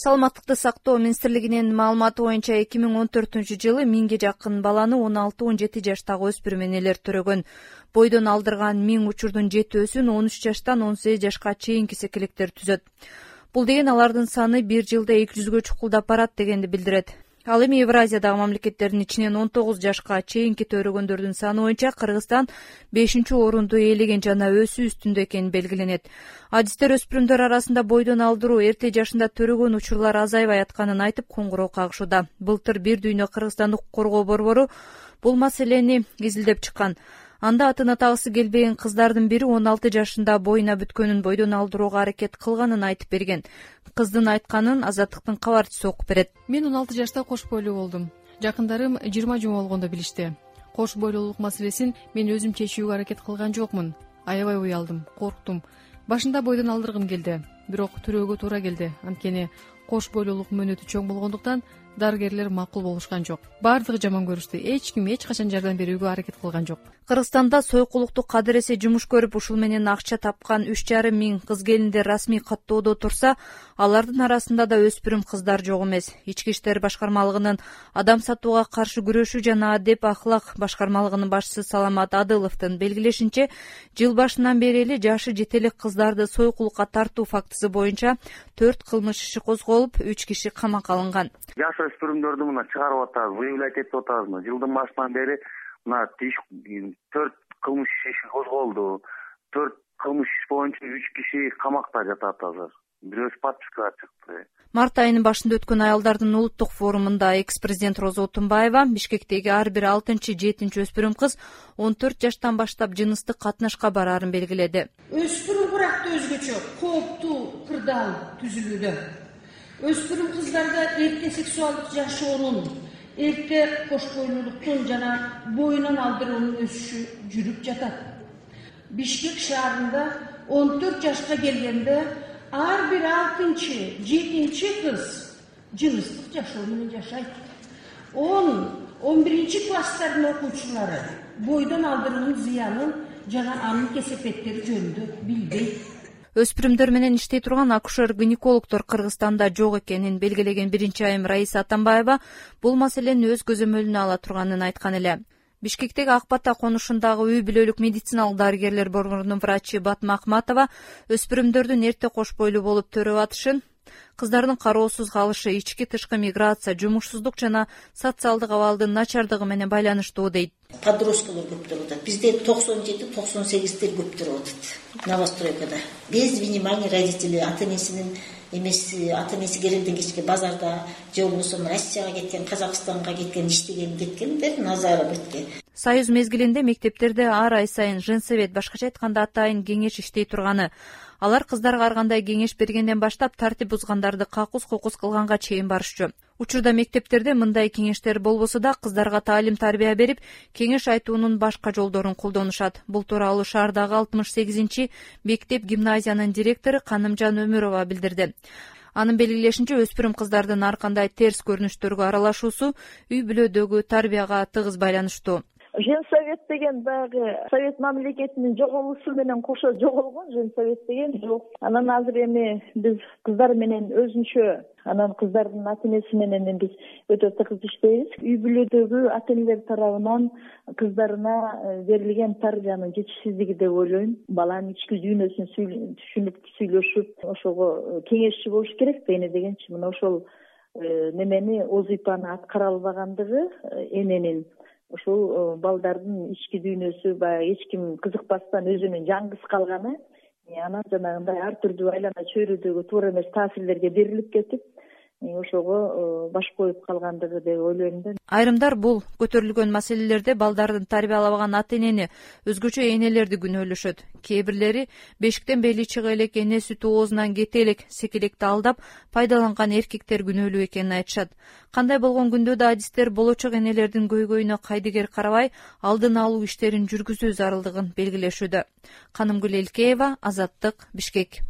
саламаттыкты сактоо министрлигинин маалыматы боюнча эки миң он төртүнчү жылы миңге жакын баланы он алты он жети жаштагы өспүрүм энелер төрөгөн. Бойдон алдырган миң учурдун жетөөсүн он үч жаштан он сегиз жашка чейинки секелектер түзөт. Бул деген алардын саны бир жылда эки жүзгө чукулдап барат дегенди билдирет ал эми евразиядагы мамлекеттердин ичинен он тогуз жашка чейинки төрөгөндөрдүн саны боюнча кыргызстан бешинчи орунду ээлеген жана өсүү үстүндө экени белгиленет. Адистер өспүрүмдөр арасында бойдон алдыруу эрте жашында төрөгөн учурлар азайбай атканын айтып коңгуроо кагышууда. Былтыр бир дүйнө кыргызстандык укук коргоо борбору бул маселени изилдеп чыккан анда атын атагысы келбеген кыздардын бири он алты жашында боюна бүткөнүн бойдон алдырууга аракет кылганын айтып берген. Кыздын айтканын азаттыктын кабарчысы окуп берет. Мен он алты жашта кош бойлуу болдум. Жакындарым жыйырма жума болгондо билишти. Кош бойлуулук маселесин мен өзүм чечүүгө аракет кылган жокмун. Аябай уялдым корктум. Башында бойдон алдыргым келди. Бирок төрөөгө туура келди. Анткени кош бойлуулук мөөнөтү чоң болгондуктан дарыгерлер макул болушкан жок. Баардыгы жаман көрүштү эч ким эч качан жардам берүүгө аракет кылган жок. Кыргызстанда сойкулукту кадыресе жумуш көрүп ушул менен акча тапкан үч жарым миң кыз келиндер расмий каттоодо турса алардын арасында да өспүрүм кыздар жок эмес. Ички иштер башкармалыгынын адам сатууга каршы күрөшүү жана адеп ахлак башкармалыгынын башчысы саламат адыловдун белгилешинче жыл башынан бери эле жашы жете элек кыздарды сойкулукка тартуу фактысы боюнча төрт кылмыш иши козголуп үч киши камакка алынган өспүрүмдөрдү мына чыгарып атабыз выявлять этип атабыз. Мына жылдын башынан бери мына тиш төрт кылмыш иши козголду. Төрт кылмыш иш боюнча үч киши камакта жатат азыр. Бирөөсү подпискага чыкты. Март айынын башында өткөн аялдардын улуттук форумунда экс президент роза отунбаева бишкектеги ар бир алтынчы жетинчи өспүрүм кыз он төрт жаштан баштап жыныстык катнашка бараарын белгиледи. Өспүрүм куракта өзгөчө. Кооптуу кырдаал түзүлүүдө өспүрүм кыздарда эрте сексуалдык жашоонун эрте кош бойлуулуктун жана боюнан алдыруунун өсүшү жүрүп жатат. Бишкек шаарында он төрт жашка келгенде ар бир алтынчы жетинчи кыз жыныстык жашоо менен жашайт. Он он биринчи класстардын окуучулары бойдон алдыруунун зыянын жана анын кесепеттери жөнүндө билбейт өспүрүмдөр менен иштей турган акушер гинекологдор кыргызстанда жок экенин белгилеген биринчи айым раиса атамбаева бул маселени өз көзөмөлүнө ала турганын айткан эле. Бишкектеги ак бата конушундагы үй бүлөлүк медициналык дарыгерлер борборунун врачы батма акматова өспүрүмдөрдүн эрте кош бойлуу болуп төрөп атышын кыздардын кароосуз калышы ички тышкы миграция жумушсуздук жана социалдык абалдын начардыгы менен байланыштуу дейт. Подросткалар көп төрүп атат бизде токсон жети токсон сегиздер көп атат новостройкада. Без внимания родителей ата энесинин эмеси ата энеси керелден кечке базарда же болбосо россияга кеткен казакстанга кеткен иштеген кеткендер назары бетке. Союз мезгилинде мектептерде ар ай сайын женсовет башкача айтканда атайын кеңеш иштей турганы алар кыздарга ар кандай кеңеш бергенден баштап тартип бузгандарды какус кукус кылганга чейин барышчу. Учурда мектептерде мындай кеңештер болбосо да кыздарга таалим тарбия берип кеңеш айтуунун башка жолдорун колдонушат. Бул тууралуу шаардагы алтымыш сегизинчи мектеп гимназиянын директору канымжан өмүрова билдирди. Анын белгилешинче өспүрүм кыздардын ар кандай терс көрүнүштөргө аралашуусу үй бүлөдөгү тарбияга тыгыз байланыштуу женсовет деген баягы совет мамлекетинин жоголуусу менен кошо жоголгон женсовет деген. Жок анан азыр эми биз кыздар менен өзүнчө анан кыздардын ата энеси менен биз өтө тыгыз иштейбиз. Үй бүлөдөгү ата энелер тарабынан кыздарына э, берилген тарбиянын жетишсиздиги деп ойлойм. Баланын ички дүйнөсүн түшүнүп сүйлөшүп ошого э, кеңешчи болуш керек да эне дегенчи. Мына ошол э, немени озипаны аткара албагандыгы эненин ушул э, балдардын ички дүйнөсү баягы эч ким кызыкпастан өзүнүн жаңгыз калганы анан жанагындай ар түрдүү айлана чөйрөдөгү туура эмес таасирлерге берилип кетип ошого э, баш коюп калгандыгы деп ойлойм да. Айрымдар бул көтөрүлгөн маселелерде балдарын тарбиялабаган ата энени өзгөчө энелерди күнөөлөшөт кээ бирлери бешиктен бели чыга элек эне сүтү оозунан кете элек секелекти алдап пайдаланган эркектер күнөөлүү экенин айтышат. Кандай болгон күндө да адистер болочок энелердин көйгөйүнө кайдыгер карабай алдын алуу иштерин жүргүзүү зарылдыгын белгилешүүдө. Канымгүл элкеева азаттык бишкек